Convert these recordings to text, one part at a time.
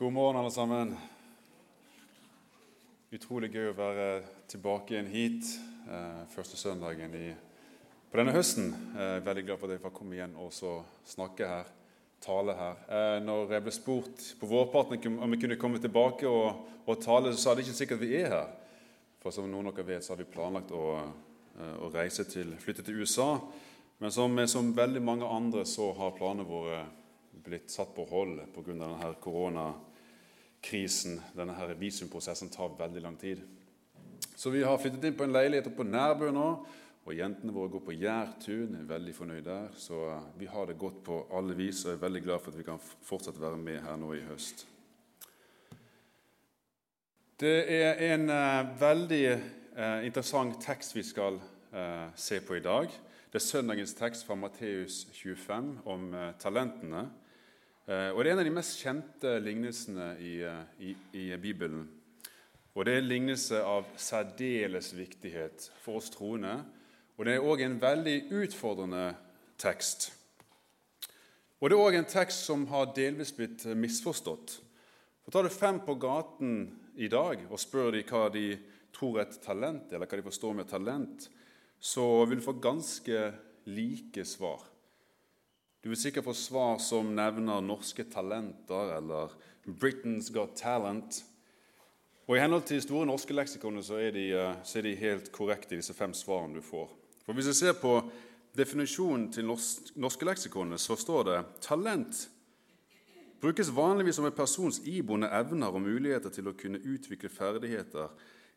God morgen, alle sammen. Utrolig gøy å være tilbake igjen hit eh, første søndagen i, på denne høsten. Eh, veldig glad for at jeg får komme igjen og snakke her, tale her. Eh, når jeg ble spurt på vårparten om vi kunne komme tilbake og, og tale, så sa det ikke sikkert vi er her. For som noen av dere vet, så har vi planlagt å, eh, å reise til, flytte til USA. Men som, som veldig mange andre så har planene våre blitt satt på hold pga. denne koronakrisen. Denne her visumprosessen tar veldig lang tid. Så vi har flyttet inn på en leilighet på Nærbø nå. Og jentene våre går på Jærtun, er veldig fornøyd der. Så eh, vi har det godt på alle vis og er veldig glad for at vi kan fortsette være med her nå i høst. Det er en uh, veldig uh, interessant tekst vi skal uh, se på i dag. Det er søndagens tekst fra Matteus 25 om talentene. Eh, og Det er en av de mest kjente lignelsene i, eh, i, i Bibelen. Og Det er en lignelse av særdeles viktighet for oss troende. Og det er òg en veldig utfordrende tekst. Og Det er òg en tekst som har delvis blitt misforstått. For Tar du fem på gaten i dag og spør de hva de tror er et talent, eller hva de forstår med talent, så vil du få ganske like svar. Du vil sikkert få svar som nevner 'norske talenter' eller 'Britain's Got Talent'. Og I henhold til store norske leksikoner så er, de, eh, så er de helt korrekte, disse fem svarene du får. For Hvis jeg ser på definisjonen til norske leksikoner, så står det 'talent' brukes vanligvis som en persons iboende evner og muligheter til å kunne utvikle ferdigheter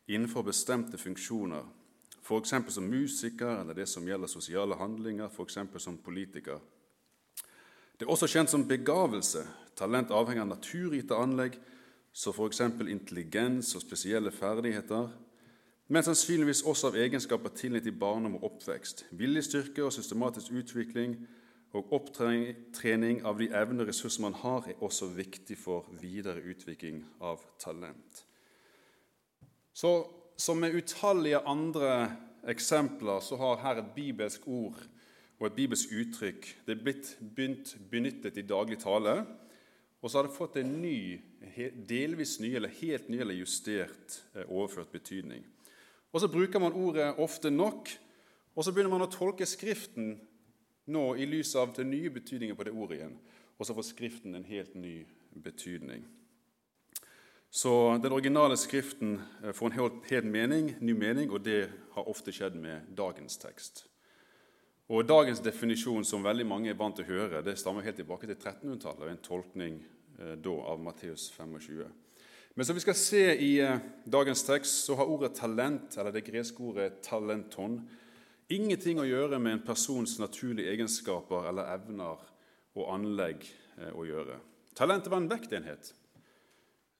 innenfor bestemte funksjoner, f.eks. som musiker eller det som gjelder sosiale handlinger, f.eks. som politiker. Det er også kjent som begavelse. Talent avhenger av naturgitte anlegg, som f.eks. intelligens og spesielle ferdigheter, men sannsynligvis også av egenskaper tilgitt i barndom og oppvekst. Viljestyrke og systematisk utvikling og opptrening av de evner og ressurser man har, er også viktig for videre utvikling av talent. Så Som med utallige andre eksempler så har her et bibelsk ord og et bibelsk uttrykk. Det er blitt begynt benyttet i daglig tale. Og så har det fått en ny, delvis ny eller helt ny eller justert eh, overført betydning. Og så bruker man ordet ofte nok, og så begynner man å tolke Skriften nå i lys av den nye betydningen på det ordet igjen. Og så får Skriften en helt ny betydning. Så den originale Skriften eh, får en helt, helt mening, ny mening, og det har ofte skjedd med dagens tekst. Og Dagens definisjon, som veldig mange er vant til å høre, det stammer helt tilbake til 1300-tallet, en tolkning eh, da av Matteus 25. Men som vi skal se i eh, dagens tekst, så har ordet talent, eller det greske ordet talenton, ingenting å gjøre med en persons naturlige egenskaper eller evner og anlegg eh, å gjøre. Talentet var en vektenhet.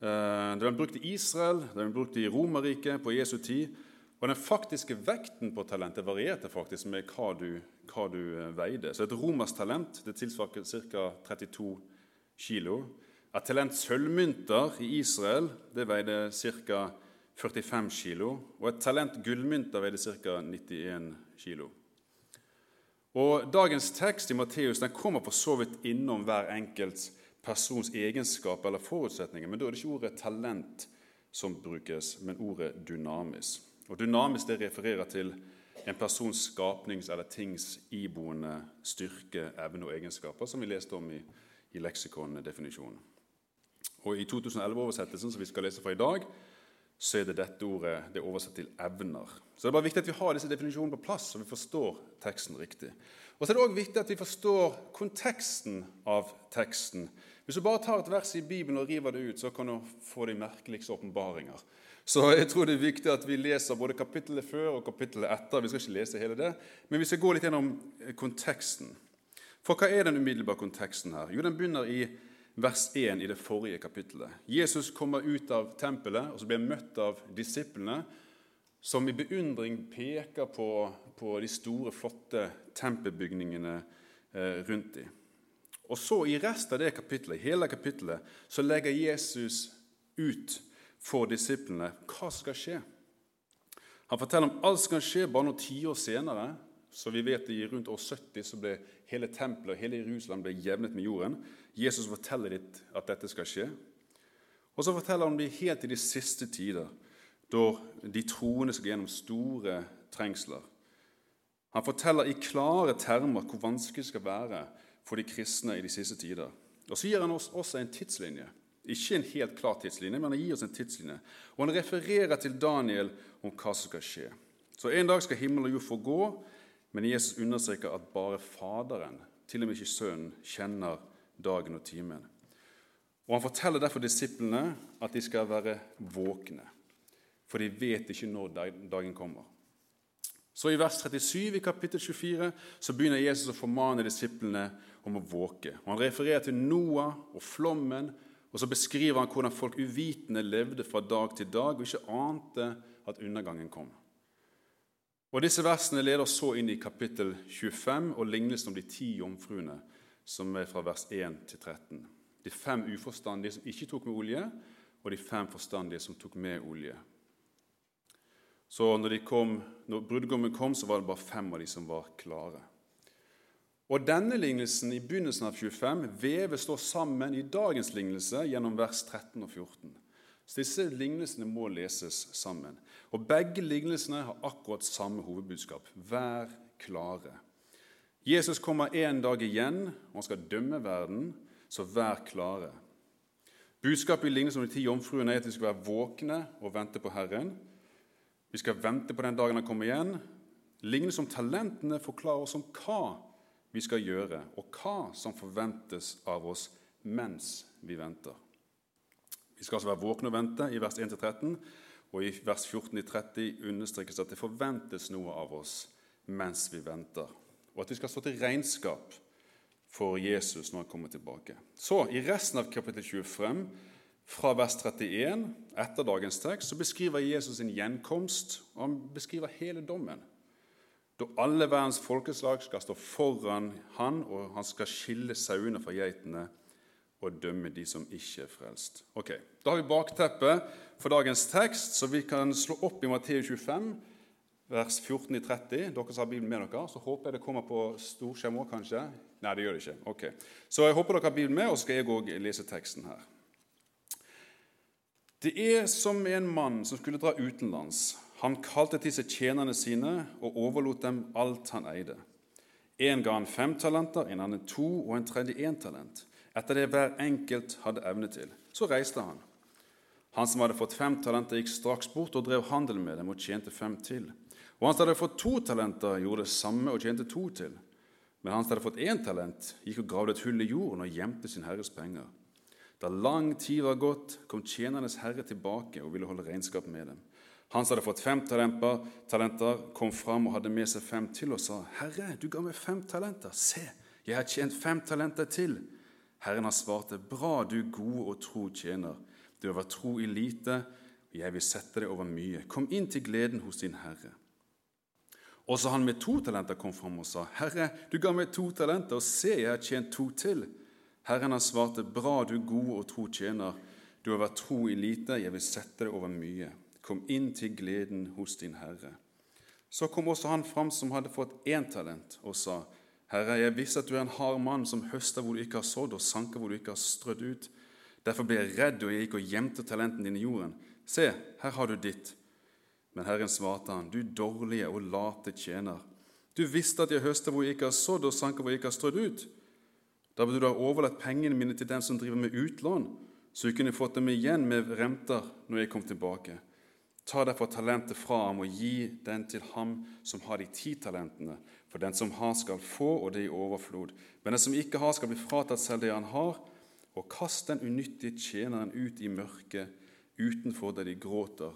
Eh, det var brukt i Israel, det var brukt i Romerriket på Jesu tid. Og den faktiske vekten på talentet varierte faktisk med hva du, hva du eh, veide. Så et romersk talent det tilsvarer ca. 32 kilo. Et talent sølvmynter i Israel det veide ca. 45 kilo. Og et talent gullmynter veide ca. 91 kilo. Og Dagens tekst i Matteus den kommer for så vidt innom hver enkelt persons egenskap eller forutsetninger, men da er det ikke ordet talent som brukes, men ordet dynamis. Og Dynamisk det refererer til en persons skapnings- eller tings iboende styrke, evne og egenskaper, som vi leste om i, i leksikondefinisjonen. Og I 2011-oversettelsen som vi skal lese fra i dag, så er det dette ordet det er oversatt til evner. Så det er bare viktig at vi har disse definisjonene på plass, så vi forstår teksten riktig. Og så er det også viktig at vi forstår konteksten av teksten. Hvis du bare tar et vers i Bibelen og river det ut, så kan du få de merkeligste åpenbaringer. Så jeg tror det er viktig at vi leser både kapittelet før og kapittelet etter. Vi skal ikke lese hele det, men vi skal gå litt gjennom eh, konteksten. For hva er den umiddelbare konteksten her? Jo, Den begynner i vers 1 i det forrige kapittelet. Jesus kommer ut av tempelet og så blir han møtt av disiplene, som i beundring peker på, på de store, flotte tempelbygningene eh, rundt dem. Og så I resten av det kapittelet, hele kapittelet så legger Jesus ut for disiplene hva skal skje. Han forteller om alt som kan skje bare noen tiår senere. Så vi vet I rundt år 70 så ble hele tempelet og hele Jerusalem ble jevnet med jorden. Jesus forteller litt at dette skal skje. Og så forteller han om det helt i de siste tider, da de troende skal gjennom store trengsler. Han forteller i klare termer hvor vanskelig det skal være for de kristne i de siste tider. Og Så gir han oss også en tidslinje. Ikke en helt klar tidslinje, men han gir oss en tidslinje. Og han refererer til Daniel om hva som skal skje. Så En dag skal himmel og jord få gå, men Jesus understreker at bare Faderen, til og med ikke Sønnen, kjenner dagen og timen. Og Han forteller derfor disiplene at de skal være våkne, for de vet ikke når dagen kommer. Så I vers 37 i kapittel 24 så begynner Jesus å formane disiplene om å våke. Og Han refererer til Noah og flommen, og så beskriver han hvordan folk uvitende levde fra dag til dag og ikke ante at undergangen kom. Og Disse versene leder så inn i kapittel 25 og lignelsen om de ti jomfruene, som er fra vers 1 til 13. De fem uforstandige som ikke tok med olje, og de fem forstandige som tok med olje. Så når, kom, når brudgommen kom, så var det bare fem av de som var klare. Og Denne lignelsen i begynnelsen av 25 veves da sammen i dagens lignelse gjennom vers 13 og 14. Så Disse lignelsene må leses sammen. Og Begge lignelsene har akkurat samme hovedbudskap. Vær klare. Jesus kommer en dag igjen, og han skal dømme verden, så vær klare. Budskapet i lignelsen om de ti jomfruene er at vi skal være våkne og vente på Herren. Vi skal vente på den dagen han kommer igjen. Lignelsen om talentene forklarer oss om hva vi skal gjøre, og hva som forventes av oss mens vi venter. Vi skal altså være våkne og vente i vers 1-13, og i vers 14-30 understrekes at det forventes noe av oss mens vi venter, og at vi skal stå til regnskap for Jesus når han kommer tilbake. Så i resten av kapittel 25, fra vers 31, etter dagens tekst, så beskriver Jesus sin gjenkomst, og han beskriver hele dommen. Da alle verdens folkeslag skal stå foran han, og han skal skille sauene fra geitene og dømme de som ikke er frelst. Ok, Da har vi bakteppet for dagens tekst, så vi kan slå opp i Matteus 25, vers 14-30. Dere som har Bibelen med dere, så håper jeg det kommer på storskjerm òg, kanskje. Nei, det gjør det ikke. Ok. Så jeg håper dere har Bibelen med, og så skal jeg òg lese teksten her. Det er som en mann som skulle dra utenlands. Han kalte til seg tjenerne sine og overlot dem alt han eide. En ga han fem talenter, en annen to og en tredje én talent etter det hver enkelt hadde evne til. Så reiste han. Han som hadde fått fem talenter, gikk straks bort og drev handel med dem og tjente fem til. Og han som hadde fått to talenter, gjorde det samme og tjente to til. Men han som hadde fått én talent, gikk og gravde et hull i jorden og gjemte sin herres penger. Da lang tid var gått, kom tjenernes herre tilbake og ville holde regnskap med dem. Han som hadde fått fem talenter, kom fram og hadde med seg fem til og sa, 'Herre, du ga meg fem talenter. Se, jeg har tjent fem talenter til.' Herren har svart, Bra, du gode og tro tjener. Du har vært tro i lite, og jeg vil sette deg over mye. Kom inn til gleden hos din Herre. Også han med to talenter kom fram og sa, Herre, du ga meg to talenter, og se, jeg har tjent to til. Herren har svart, Bra, du gode og tro tjener. Du har vært tro i lite, jeg vil sette deg over mye. Kom inn til gleden hos din Herre. Så kom også han fram som hadde fått én talent, og sa, Herre, jeg visste at du er en hard mann som høster hvor du ikke har sådd, og sanker hvor du ikke har strødd ut. Derfor ble jeg redd, og jeg gikk og gjemte talenten din i jorden. Se, her har du ditt. Men Herren svarte han, du dårlige og late tjener. Du visste at jeg høster hvor jeg ikke har sådd, og sanker hvor jeg ikke har strødd ut. Da burde du ha overlatt pengene mine til den som driver med utlån, så jeg kunne fått dem igjen med renter når jeg kom tilbake. Ta derfor talentet fra ham og gi den til ham som har de ti talentene. For den som har, skal få, og det i overflod. Men den som ikke har, skal bli fratatt selv det han har. Og kast den unyttige tjeneren ut i mørket utenfor der de gråter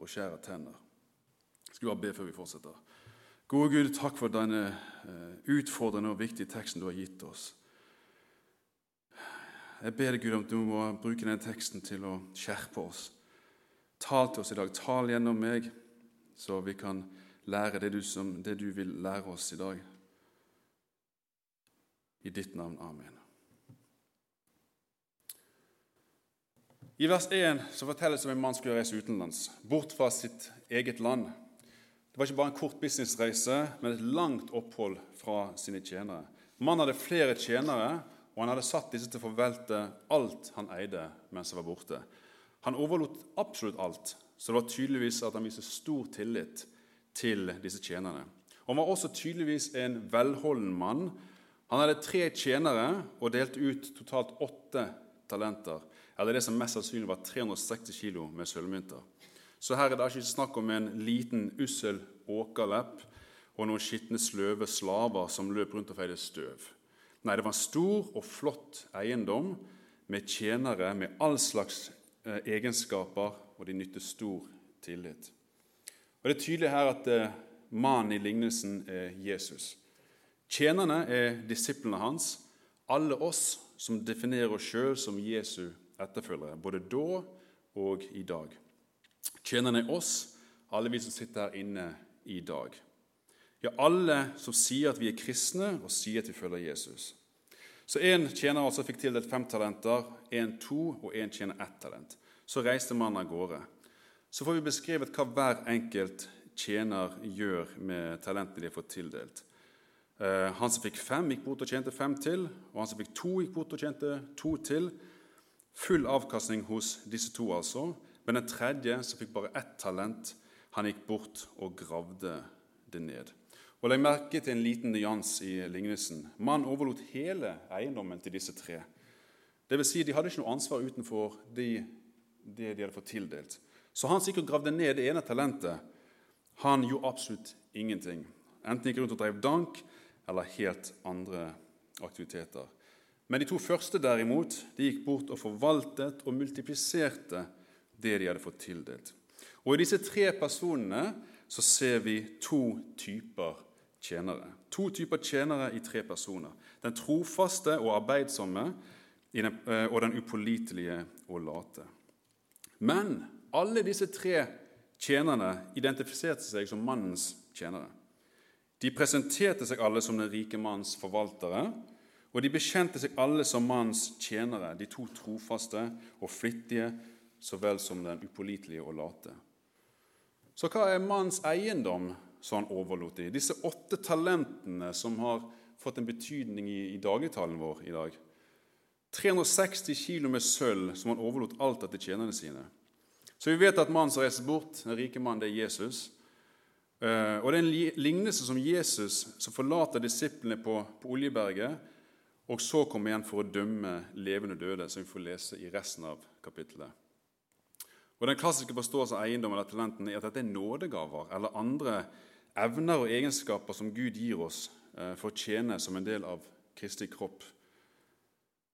og skjærer tenner. Jeg skal bare be før vi fortsetter. Gode Gud, takk for denne eh, utfordrende og viktige teksten du har gitt oss. Jeg ber deg, Gud, om du må bruke denne teksten til å skjerpe oss. Tal til oss i dag. Tal gjennom meg, så vi kan lære det du, som, det du vil lære oss i dag. I ditt navn. Amen. I vers 1 så fortelles om en mann skulle reise utenlands, bort fra sitt eget land. Det var ikke bare en kort businessreise, men et langt opphold fra sine tjenere. Mannen hadde flere tjenere, og han hadde satt disse til å forvelte alt han eide mens han var borte. Han overlot absolutt alt, så det var tydeligvis at han viste stor tillit til disse tjenerne. Han var også tydeligvis en velholden mann. Han hadde tre tjenere og delte ut totalt åtte talenter, eller det som mest sannsynlig var 360 kilo med sølvmynter. Så her er det ikke snakk om en liten, ussel åkerlepp og noen skitne, sløve slaver som løp rundt og feide støv. Nei, det var en stor og flott eiendom med tjenere med all slags egenskaper, og de nytter stor tillit. Og Det er tydelig her at eh, mannen i lignelsen er Jesus. Tjenerne er disiplene hans, alle oss som definerer oss sjøl som Jesu etterfølgere, både da og i dag. Tjenerne er oss, alle vi som sitter her inne i dag. Ja, alle som sier at vi er kristne og sier at vi følger Jesus. Så én tjener altså fikk tildelt fem talenter, én to og én tjener ett talent. Så reiste mannen av gårde. Så får vi beskrevet hva hver enkelt tjener gjør med talentene de har fått tildelt. Eh, han som fikk fem, gikk bort og tjente fem til. Og han som fikk to, gikk bort og tjente to til. Full avkastning hos disse to, altså. Men den tredje, som fikk bare ett talent, han gikk bort og gravde det ned. Og Legg merke til en liten nyans i lignelsen. Mannen overlot hele eiendommen til disse tre. Det vil si, De hadde ikke noe ansvar utenfor det de hadde fått tildelt. Så han sikkert gravde ned det ene talentet, han gjorde absolutt ingenting. Enten gikk rundt og drev dank eller helt andre aktiviteter. Men de to første derimot, de gikk bort og forvaltet og multipliserte det de hadde fått tildelt. Og I disse tre personene så ser vi to typer tjenere. To typer tjenere i tre personer. Den trofaste og arbeidsomme eh, og den upålitelige og late. Men alle disse tre tjenerne identifiserte seg som mannens tjenere. De presenterte seg alle som den rike manns forvaltere, og de bekjente seg alle som mannens tjenere, de to trofaste og flittige så vel som den upålitelige og late. Så hva er mannens eiendom som han overlot dem. Disse åtte talentene som har fått en betydning i, i dagligtalen vår i dag. 360 kilo med sølv som han overlot alt etter tjenerne sine. Så vi vet at mannen som reiser bort, den rike mannen, det er Jesus. Uh, og Det er en lignelse som Jesus som forlater disiplene på, på Oljeberget, og så kommer igjen for å dømme levende døde, som vi får lese i resten av kapittelet. Og Den klassiske forståelsen av eiendom eller talenten er at dette er nådegaver eller andre evner og egenskaper som Gud gir oss eh, for å tjene som en del av Kristi kropp.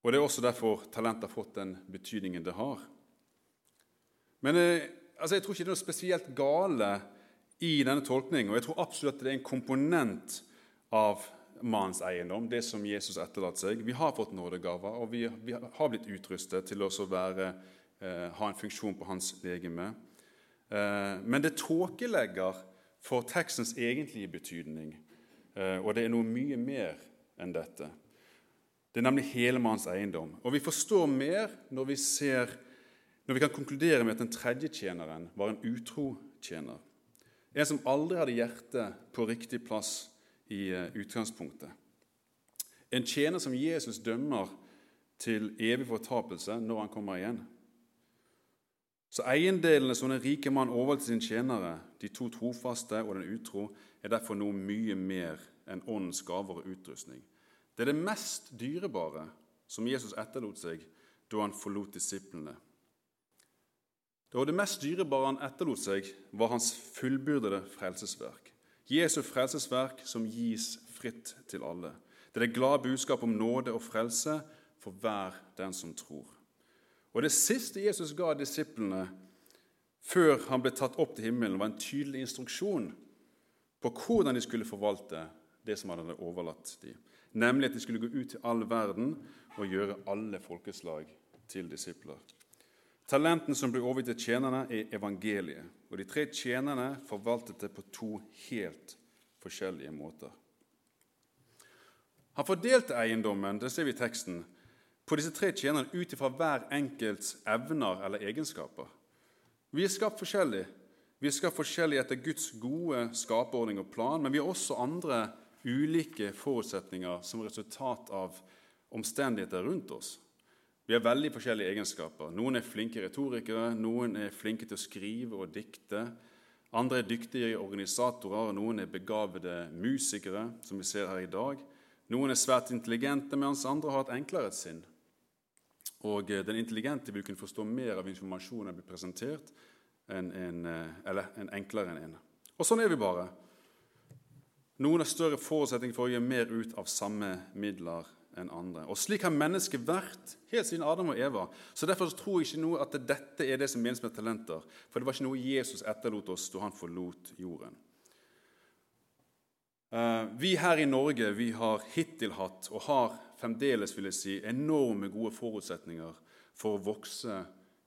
Og Det er også derfor talent har fått den betydningen det har. Men eh, altså, jeg tror ikke det er noe spesielt gale i denne tolkningen. Og jeg tror absolutt at det er en komponent av mannens eiendom, det som Jesus etterlater seg. Vi har fått nådegaver, og vi, vi har blitt utrustet til å være eh, ha en funksjon på hans legeme. Eh, men det tåkelegger for tekstens egentlige betydning, eh, og det er noe mye mer enn dette. Det er nemlig hele manns eiendom. Og vi forstår mer når vi, ser, når vi kan konkludere med at den tredje tjeneren var en utro tjener. En som aldri hadde hjertet på riktig plass i eh, utgangspunktet. En tjener som Jesus dømmer til evig fortapelse når han kommer igjen. Så eiendelene som den rike mann overlot sin tjenere, de to trofaste og den utro, er derfor noe mye mer enn åndens gaver og utrustning. Det er det mest dyrebare som Jesus etterlot seg da han forlot disiplene. Det det mest dyrebare han etterlot seg, var hans fullbyrdede frelsesverk. Jesu frelsesverk som gis fritt til alle. Det er det glade budskap om nåde og frelse for hver den som tror. Og Det siste Jesus ga disiplene før han ble tatt opp til himmelen, var en tydelig instruksjon på hvordan de skulle forvalte det som han hadde overlatt dem. Nemlig at de skulle gå ut til all verden og gjøre alle folkeslag til disipler. Talenten som ble overgitt til tjenerne, er evangeliet. Og de tre tjenerne forvaltet det på to helt forskjellige måter. Han fordelte eiendommen, det ser vi i teksten, på disse tre tjenerne ut ifra hver enkelts evner eller egenskaper. Vi er skapt forskjellig. Vi er skapt forskjellig etter Guds gode skaperordning og plan, men vi har også andre ulike forutsetninger som resultat av omstendigheter rundt oss. Vi har veldig forskjellige egenskaper. Noen er flinke retorikere, noen er flinke til å skrive og dikte. Andre er dyktige organisatorer, noen er begavede musikere, som vi ser her i dag. Noen er svært intelligente, mens andre har et enklere sinn. Og eh, den intelligente vil kunne forstå mer av informasjonen som blir presentert, enn en, eh, eller en enklere enn en. Og sånn er vi bare. Noen har større forutsetninger for å gjøre mer ut av samme midler enn andre. Og Slik har mennesket vært helt siden Adam og Eva. Så Derfor så tror jeg ikke noe at dette er det som menes med talenter. For det var ikke noe Jesus etterlot oss da han forlot jorden. Uh, vi her i Norge vi har hittil hatt, og har fremdeles vil jeg si, enorme gode forutsetninger for å vokse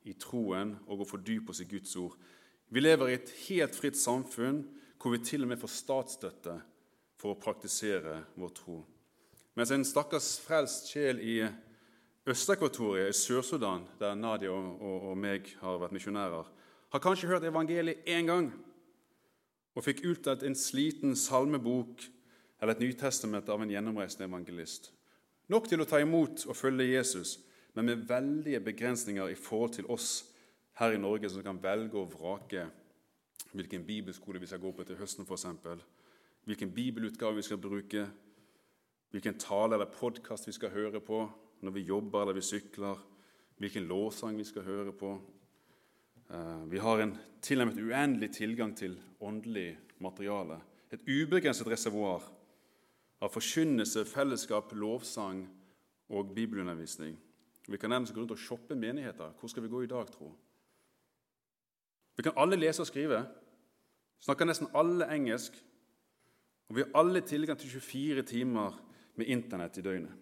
i troen og å fordype oss i Guds ord. Vi lever i et helt fritt samfunn hvor vi til og med får statsstøtte for å praktisere vår tro. Mens en stakkars frelst sjel i Øst-Ekvatoriet, i Sør-Sudan, der Nadia og, og, meg har vært misjonærer, har kanskje hørt evangeliet én gang og fikk utdelt en sliten salmebok eller et Nytestament av en gjennomreisende evangelist. Nok til å ta imot og følge Jesus, men med veldige begrensninger i forhold til oss her i Norge som kan velge og vrake hvilken bibelskole vi skal gå på til høsten, f.eks. Hvilken bibelutgave vi skal bruke, hvilken tale eller podkast vi skal høre på når vi jobber eller vi sykler, hvilken lovsang vi skal høre på. Eh, vi har en tilnærmet uendelig tilgang til åndelig materiale. Et ubegrenset reservoar av forkynnelse, fellesskap, lovsang og bibelundervisning. Vi kan nærmest gå rundt og shoppe menigheter. Hvor skal vi gå i dag, tro? Vi kan alle lese og skrive. Snakker nesten alle engelsk. Og vi har alle tilgang til 24 timer med Internett i døgnet.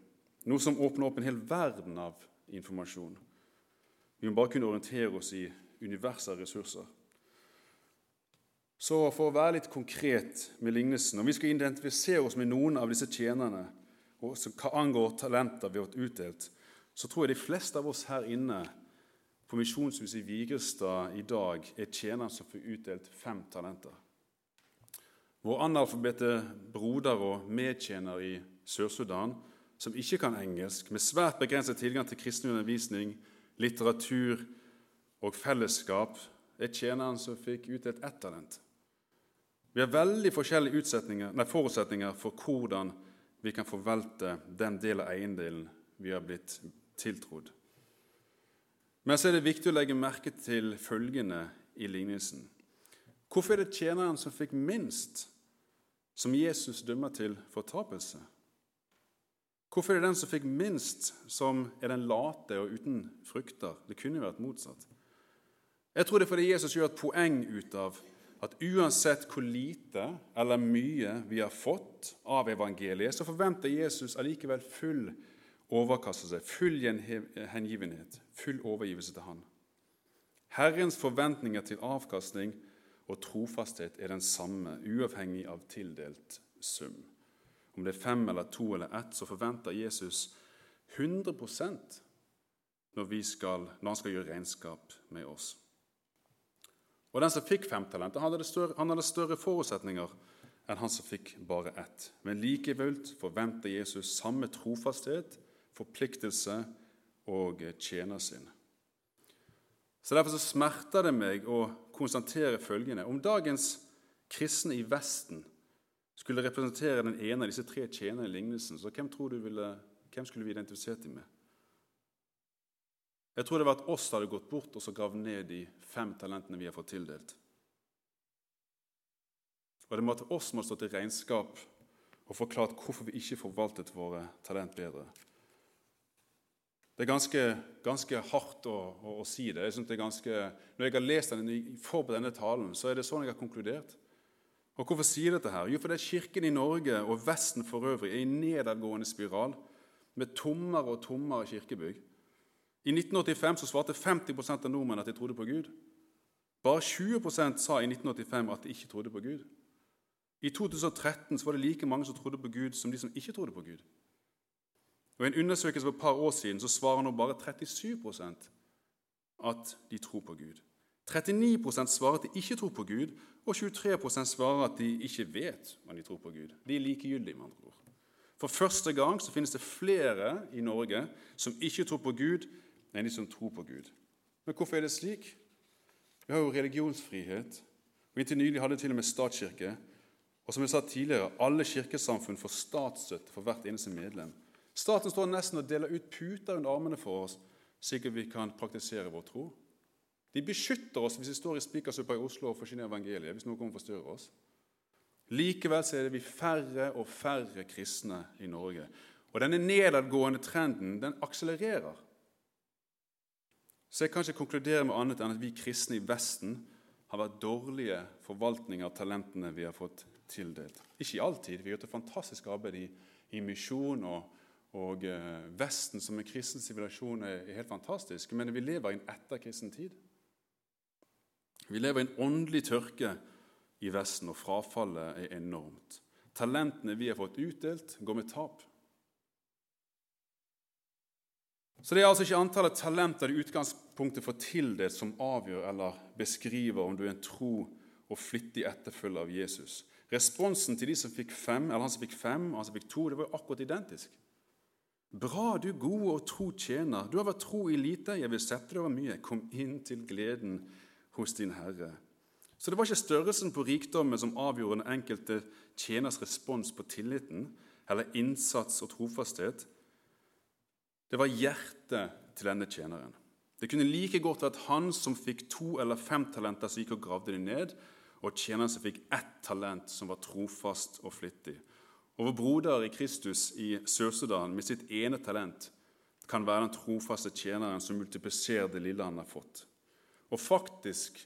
Noe som åpner opp en hel verden av informasjon. Vi må bare kunne orientere oss i universet av ressurser. Så for å være litt konkret med lignelsen Om vi skal identifisere oss med noen av disse tjenerne, og hva angår talenter vi har fått utdelt, så tror jeg de fleste av oss her inne på Misjonshuset i Vigrestad i dag er tjeneren som får utdelt fem talenter. Vår analfabete broder og medtjener i Sør-Sudan, som ikke kan engelsk, med svært begrenset tilgang til kristen undervisning, litteratur og fellesskap, er tjeneren som fikk utdelt ett talent. Vi har veldig forskjellige nei, forutsetninger for hvordan vi kan forvalte den del av eiendelen vi har blitt tiltrodd. Men så er det viktig å legge merke til følgende i lignelsen. Hvorfor er det tjeneren som fikk minst, som Jesus dømmer til fortapelse? Hvorfor er det den som fikk minst, som er den late og uten frukter? Det kunne vært motsatt. Jeg tror det er fordi Jesus gjør et poeng ut av at uansett hvor lite eller mye vi har fått av evangeliet, så forventer Jesus allikevel full overkastelse, full hengivenhet, full overgivelse til Han. Herrens forventninger til avkastning og trofasthet er den samme, uavhengig av tildelt sum om det er fem eller to eller ett, så forventer Jesus 100% når, skal, når han skal gjøre regnskap med oss. Og Den som fikk fem talenter, hadde, større, han hadde større forutsetninger enn han som fikk bare ett. Men likevel forventer Jesus samme trofasthet, forpliktelse og tjener sin. Så Derfor så smerter det meg å konstatere følgende Om dagens kristne i Vesten skulle representere den ene av disse tre tjenerne i lignelsen, så hvem, tror du ville, hvem skulle vi identifisert dem med? Jeg tror det var at oss hadde gått bort og så gravd ned de fem talentene vi har fått tildelt. Og det måtte oss måtte stå til regnskap og forklart hvorfor vi ikke forvaltet våre talent bedre. Det er ganske, ganske hardt å, å, å, si det. Jeg det ganske, når jeg har lest denne, forberedt denne talen, så er det sånn jeg har konkludert. Og Hvorfor sier dette? her? Jo, fordi Kirken i Norge og Vesten for øvrig er i nedadgående spiral med tommere og tommere kirkebygg. I 1985 så svarte 50% av nordmenn at de trodde på Gud. Bare 20% sa i 1985 at de ikke trodde på Gud. I 2013 så var det like mange som trodde på Gud, som de som ikke trodde på Gud. Og I en undersøkelse for et par år siden så svarer nå bare 37% at de tror på Gud. 39 svarer at de ikke tror på Gud, og 23% svarer at de ikke vet om de tror på Gud. De er likegyldige, med andre ord. For første gang så finnes det flere i Norge som ikke tror på Gud, enn de som tror på Gud. Men hvorfor er det slik? Vi har jo religionsfrihet. og Inntil nylig hadde vi til og med statskirke. Og som jeg sa tidligere, alle kirkesamfunn får statsstøtte for hvert eneste medlem. Staten står nesten og deler ut puter under armene for oss, slik at vi kan praktisere vår tro. De beskytter oss hvis vi står i Spikersuppa i Oslo og forsyner evangeliet. hvis noen kommer og forstyrrer oss. Likevel så er det vi færre og færre kristne i Norge. Og denne nedadgående trenden den akselererer. Så jeg kan ikke konkludere med annet enn at vi kristne i Vesten har vært dårlige forvaltning av talentene vi har fått tildelt. Ikke alltid. Vi har gjort et fantastisk arbeid i, i misjon, og, og eh, Vesten som en kristen sivilisasjon er, er, helt fantastisk. Men vi lever i en etterkristen tid. Vi lever i en åndelig tørke i Vesten, og frafallet er enormt. Talentene vi har fått utdelt, går med tap. Så Det er altså ikke antallet talenter i utgangspunktet for tildelt, som avgjør eller beskriver om du er en tro og flittig etterfølger av Jesus. Responsen til de som fikk fem, eller han som fikk fem og han som fikk to, det var akkurat identisk. Bra, du gode og tro tjener. Du har vært tro i lite, jeg vil sette deg over mye. Kom inn til gleden hos din Herre. Så det var ikke størrelsen på rikdommen som avgjorde den enkelte tjeners respons på tilliten eller innsats og trofasthet. Det var hjertet til denne tjeneren. Det kunne like godt vært han som fikk to eller fem talenter, som gikk og gravde dem ned, og tjeneren som fikk ett talent, som var trofast og flittig. Og vår broder i Kristus i Sør-Sudan med sitt ene talent kan være den trofaste tjeneren som multipliserer det lille han har fått. Og faktisk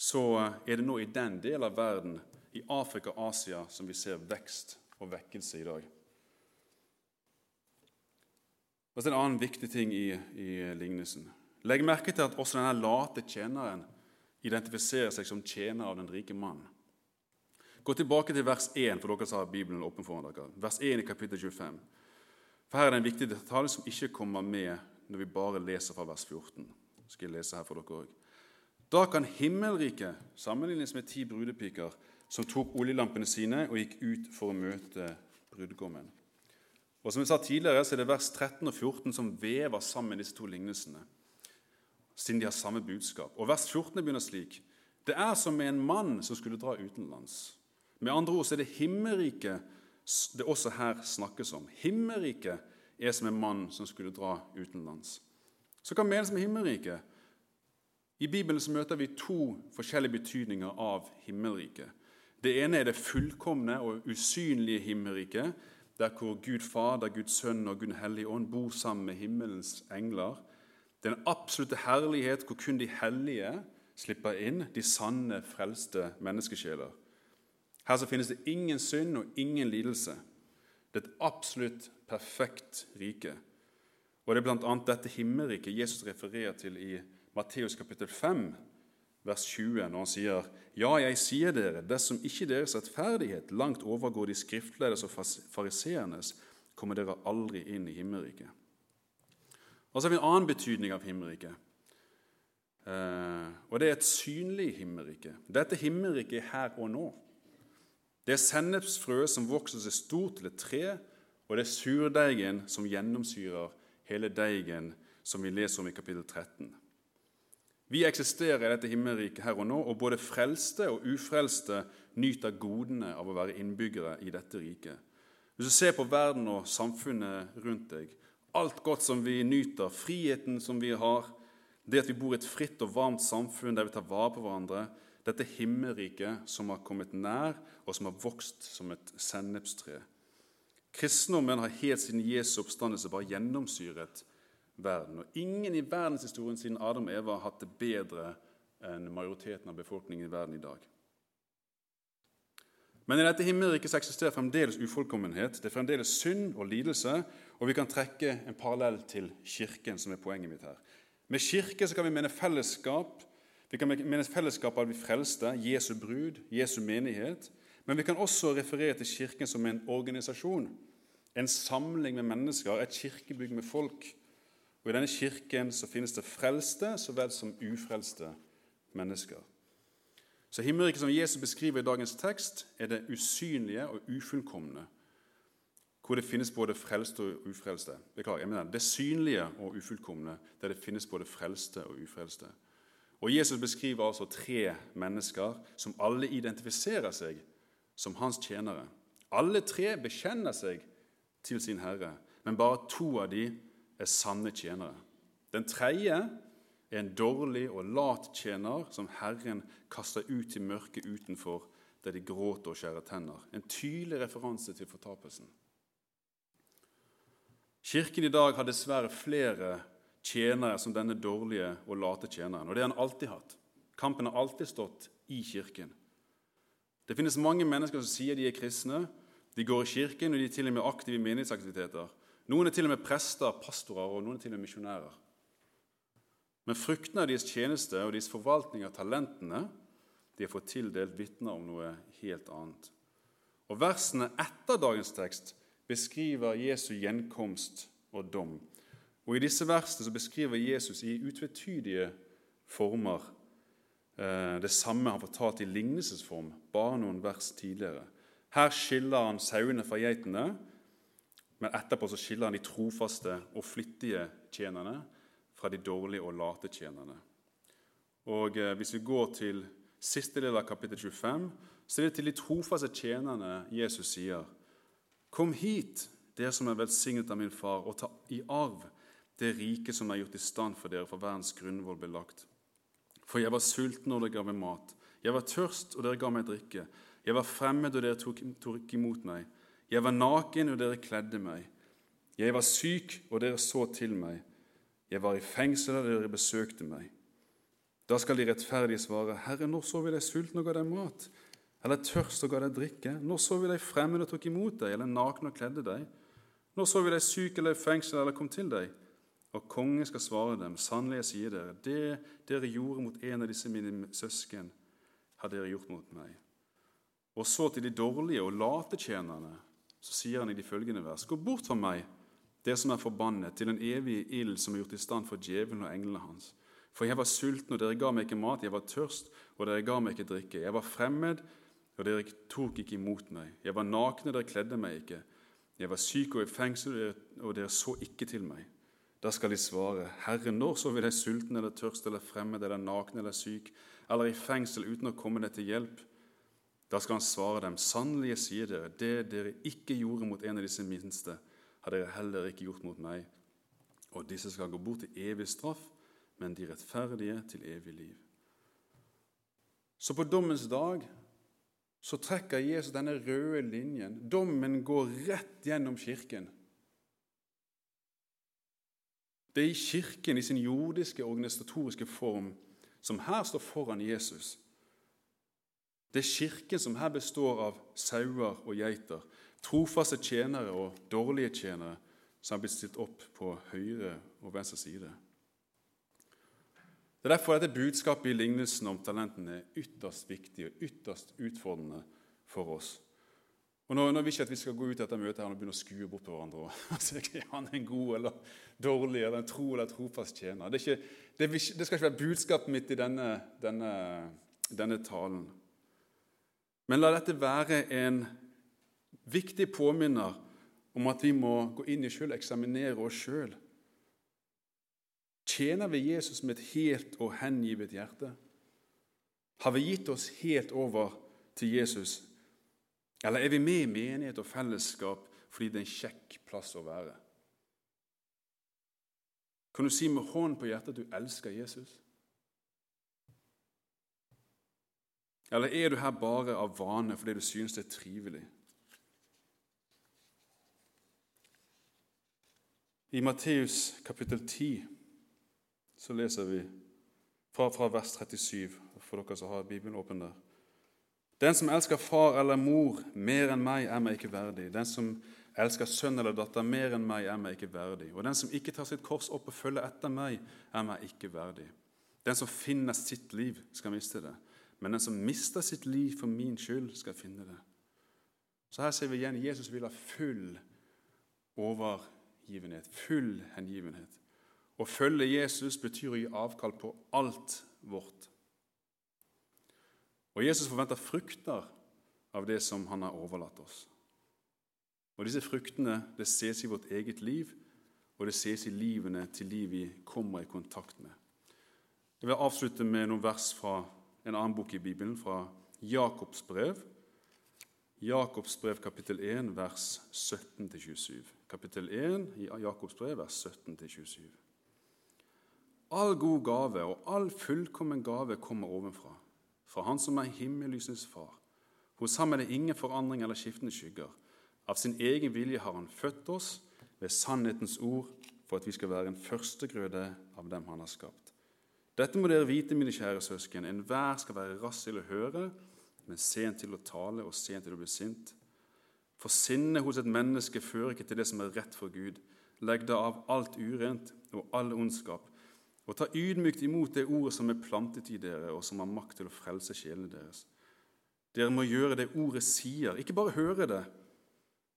så er det nå i den delen av verden, i Afrika og Asia, som vi ser vekst og vekkelse i dag. Og så en annen viktig ting i, i lignelsen. Legg merke til at også denne late tjeneren identifiserer seg som tjener av den rike mannen. Gå tilbake til vers 1, for dere som har Bibelen åpen foran dere. Vers 1 i kapittel 25. For Her er det en viktig detalj som ikke kommer med når vi bare leser fra vers 14. Skal jeg lese her for dere også. Da kan himmelriket sammenlignes med ti brudepiker som tok oljelampene sine og gikk ut for å møte brudgommen. Og som jeg sa tidligere, så er det vers 13 og 14 som vever sammen disse to lignelsene, siden de har samme budskap. Og Vers 14 begynner slik.: Det er som med en mann som skulle dra utenlands. Med andre ord så er det himmelriket det også her snakkes om. Himmelriket er som en mann som skulle dra utenlands. Så hva menes med himmelriket? I Bibelen så møter vi to forskjellige betydninger av himmelriket. Det ene er det fullkomne og usynlige himmelriket, der hvor Gud Fader, Guds Sønn og Gud Hellige Ånd bor sammen med himmelens engler. Den absolutte herlighet hvor kun de hellige slipper inn, de sanne, frelste menneskesjeler. Her så finnes det ingen synd og ingen lidelse. Det er et absolutt perfekt rike. Og Det er bl.a. dette himmelriket Jesus refererer til i Matteus kapittel 5, vers 20, når han sier ja, jeg sier dere, dersom ikke deres rettferdighet langt overgår de skriftledes og fariseernes, kommer dere aldri inn i himmelriket. Og så har vi en annen betydning av himmelriket. Eh, og det er et synlig himmelrike. Dette himmelriket er her og nå. Det er sennepsfrøet som vokser seg stort til et tre, og det er surdeigen som gjennomsyrer hele deigen, som vi leser om i kapittel 13. Vi eksisterer i dette himmelriket her og nå, og både frelste og ufrelste nyter godene av å være innbyggere i dette riket. Hvis du ser på verden og samfunnet rundt deg, alt godt som vi nyter, friheten som vi har, det at vi bor i et fritt og varmt samfunn der vi tar vare på hverandre, dette himmelriket som har kommet nær, og som har vokst som et sennepstre. Kristendommen har helt siden Jesu oppstandelse bare gjennomsyret verden. Og ingen i verdenshistorien siden Adam og Eva har hatt det bedre enn majoriteten av befolkningen i verden i dag. Men i dette himmelriket eksisterer fremdeles ufullkommenhet. Det er fremdeles synd og lidelse, og vi kan trekke en parallell til Kirken, som er poenget mitt her. Med kirke så kan vi mene fellesskap. Vi kan mene fellesskap av de frelste, Jesu brud, Jesu menighet. Men vi kan også referere til Kirken som en organisasjon. En samling med mennesker, et kirkebygg med folk og I denne kirken så finnes det frelste så vel som ufrelste mennesker. Så Himmelriket som Jesus beskriver i dagens tekst, er det usynlige og ufullkomne, hvor det finnes både frelste og ufrelste. Beklager, jeg mener Det synlige og ufullkomne, der det finnes både frelste og ufrelste. Og Jesus beskriver altså tre mennesker som alle identifiserer seg som hans tjenere. Alle tre bekjenner seg til sin Herre, men bare to av dem er sanne tjenere. Den tredje er en dårlig og lat tjener som Herren kaster ut i mørket utenfor, der de gråter og skjærer tenner. En tydelig referanse til fortapelsen. Kirken i dag har dessverre flere tjenere som denne dårlige og late tjeneren. Og det har han alltid hatt. Kampen har alltid stått i Kirken. Det finnes mange mennesker som sier de er kristne. De går i kirken, og de er til og med aktive i menighetsaktiviteter. Noen er til og med prester, pastorer, og noen er til og med misjonærer. Men fruktene av deres tjeneste og deres forvaltning av talentene de har fått tildelt, vitner om noe helt annet. Og Versene etter dagens tekst beskriver Jesu gjenkomst og dom. Og I disse versene så beskriver Jesus i utvetydige former eh, det samme han fortalte i lignelsesform bare noen vers tidligere. Her skiller han sauene fra geitene, men etterpå så skiller han de trofaste og flittige tjenerne fra de dårlige og late tjenerne. Og eh, Hvis vi går til siste del av kapittel 25, så er det til de trofaste tjenerne Jesus sier:" Kom hit, dere som er velsignet av min far, og ta i arv det riket som er gjort i stand for dere, for verdens grunnvoll ble lagt. For jeg var sulten, og dere ga meg mat. Jeg var tørst, og dere ga meg drikke. Jeg var fremmed, og dere tok, tok imot meg. Jeg var naken, og dere kledde meg. Jeg var syk, og dere så til meg. Jeg var i fengsel, og dere besøkte meg. Da skal de rettferdige svare, Herre, når så vi deg sulten og ga deg mat? Eller tørst og ga deg drikke? Når så vi deg fremmed og tok imot deg, eller naken og kledde deg? Når så vi deg syk eller i fengsel eller kom til deg? Og kongen skal svare dem, sannelig jeg sier dere, det dere gjorde mot en av disse mine søsken, har dere gjort mot meg. Og så til de dårlige og late tjenerne, så sier han i de følgende vers, gå bort fra meg, det som er forbannet, til den evige ild som er gjort i stand for djevelen og englene hans. For jeg var sulten, og dere ga meg ikke mat, jeg var tørst, og dere ga meg ikke drikke. Jeg var fremmed, og dere tok ikke imot meg. Jeg var naken, og dere kledde meg ikke. Jeg var syk og i fengsel, og dere så ikke til meg. Da skal de svare, Herre, når så vi deg sulten eller tørst eller fremmed eller naken eller syk eller i fengsel uten å komme deg til hjelp? Da skal han svare dem, sannelig sier dere, det dere ikke gjorde mot en av disse minste, har dere heller ikke gjort mot meg. Og disse skal gå bort til evig straff, men de rettferdige til evig liv. Så på dommens dag så trekker Jesus denne røde linjen. Dommen går rett gjennom Kirken. Det er i Kirken i sin jordiske organisatoriske form som her står foran Jesus. Det er Kirken som her består av sauer og geiter, trofaste tjenere og dårlige tjenere, som har blitt stilt opp på høyre og venstre side. Det er derfor dette budskapet i lignelsen om talentene er ytterst viktig og ytterst utfordrende for oss. Og Nå, nå vil ikke at vi skal gå ut etter møtet her og begynne å skue bort på hverandre. og se er han en god eller dårlig eller en tro eller trofast tjener. Det, det, det, skal ikke være budskapet mitt i denne, denne, denne talen. Men la dette være en viktig påminner om at vi må gå inn i sjøl, eksaminere oss sjøl. Tjener vi Jesus med et helt og hengivet hjerte? Har vi gitt oss helt over til Jesus? Eller er vi med i menighet og fellesskap fordi det er en kjekk plass å være? Kan du si med hånden på hjertet at du elsker Jesus? Eller er du her bare av vane fordi du synes det er trivelig? I Matteus kapittel 10 så leser vi fra, fra vers 37, for dere som har Bibelen åpen der. Den som elsker far eller mor mer enn meg, er meg ikke verdig. Den som elsker sønn eller datter mer enn meg, er meg ikke verdig. Og den som ikke tar sitt kors opp og følger etter meg, er meg ikke verdig. Den som finner sitt liv, skal miste det. Men den som mister sitt liv for min skyld, skal finne det. Så her ser vi igjen Jesus vil ha full overgivenhet, full hengivenhet. Å følge Jesus betyr å gi avkall på alt vårt. Og Jesus forventer frukter av det som han har overlatt oss. Og Disse fruktene det ses i vårt eget liv, og det ses i livene til de vi kommer i kontakt med. Jeg vil avslutte med noen vers fra en annen bok i Bibelen, fra Jakobs brev. Jakobs brev kapittel 1, vers 17-27. Kapittel 1 i Jakobs brev, vers 17-27. All god gave og all fullkommen gave kommer ovenfra, fra Han som er himmelysens far. Hos ham er det ingen forandring eller skiftende skygger. Av sin egen vilje har Han født oss ved sannhetens ord for at vi skal være en førstegrøde av dem Han har skapt. Dette må dere vite, mine kjære søsken. Enhver skal være rask til å høre, men sent til å tale og sent til å bli sint. For sinnet hos et menneske fører ikke til det som er rett for Gud. Legg da av alt urent og all ondskap, og ta ydmykt imot det ordet som er plantet i dere, og som har makt til å frelse sjelene deres. Dere må gjøre det ordet sier, ikke bare høre det,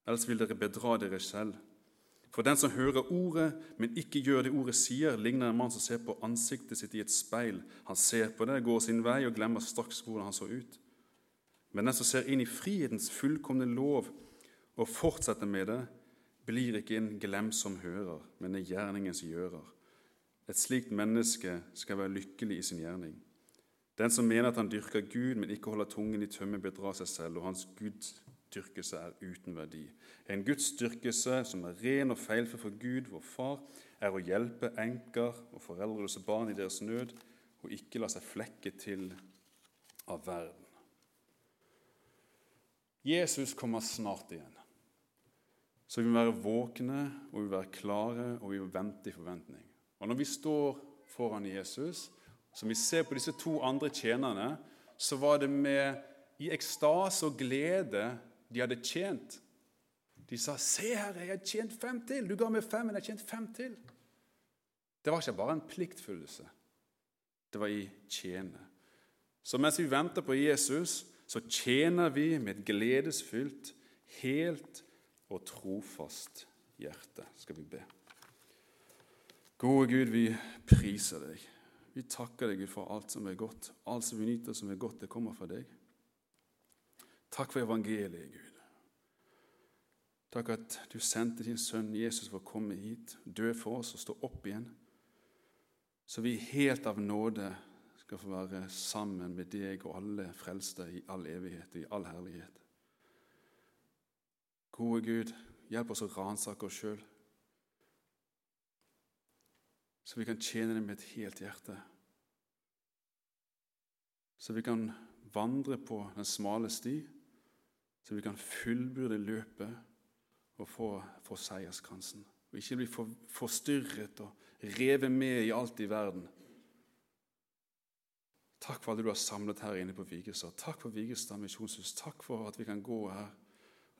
ellers vil dere bedra dere selv. For den som hører ordet, men ikke gjør det ordet sier, ligner en mann som ser på ansiktet sitt i et speil. Han ser på det, går sin vei og glemmer straks hvordan han så ut. Men den som ser inn i frihetens fullkomne lov og fortsetter med det, blir ikke en glemsom hører, men en gjerningens gjører. Et slikt menneske skal være lykkelig i sin gjerning. Den som mener at han dyrker Gud, men ikke holder tungen i tømme, bedrar seg selv, og hans gudsdyrkelse er uten verdi. En gudsdyrkelse som er ren og feilfri for Gud, vår Far, er å hjelpe enker og foreldreløse barn i deres nød, og ikke la seg flekke til av verden. Jesus kommer snart igjen. Så vi må være våkne og vi må være klare og vi må vente i forventning. Og Når vi står foran Jesus, som vi ser på disse to andre tjenerne, så var det med i ekstase og glede de hadde tjent. De sa, 'Se, Herre, jeg har tjent fem til.' 'Du ga meg fem, men jeg har tjent fem til.' Det var ikke bare en pliktfølelse. Det var i tjene. Så mens vi venter på Jesus, så tjener vi med et gledesfylt, helt og trofast hjerte, skal vi be. Gode Gud, vi priser deg. Vi takker deg, Gud, for alt som er godt. Alt som vi nyter som er godt, det kommer fra deg. Takk for evangeliet, Gud. Takk at du sendte din sønn Jesus for å komme hit, dø for oss og stå opp igjen, så vi helt av nåde skal få være sammen med deg og alle frelste i all evighet og i all herlighet. Gode Gud, hjelp oss å ransake oss sjøl så vi kan tjene deg med et helt hjerte. Så vi kan vandre på den smale sti, så vi kan fullbyrde løpet og få, få seierskransen. Og ikke bli for, forstyrret og revet med i alt i verden. Takk for alle du har samlet her inne på Vigestad. Takk for Vigestad misjonshus. Takk for at vi kan gå her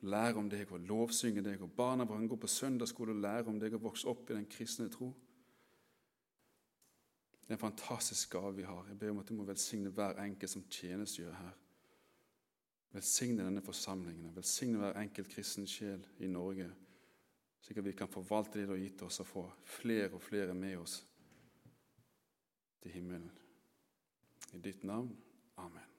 og lære om deg og lovsynge deg. Og barna våre kan gå på søndagsskole og lære om deg og vokse opp i den kristne tro. Det er en fantastisk gave vi har. Jeg ber om at du må velsigne hver enkelt som tjenestegjør her. Velsigne denne forsamlingen, velsigne hver enkelt kristen sjel i Norge, slik at vi kan forvalte det du har gitt oss, og få flere og flere med oss til himmelen. I ditt navn. Amen.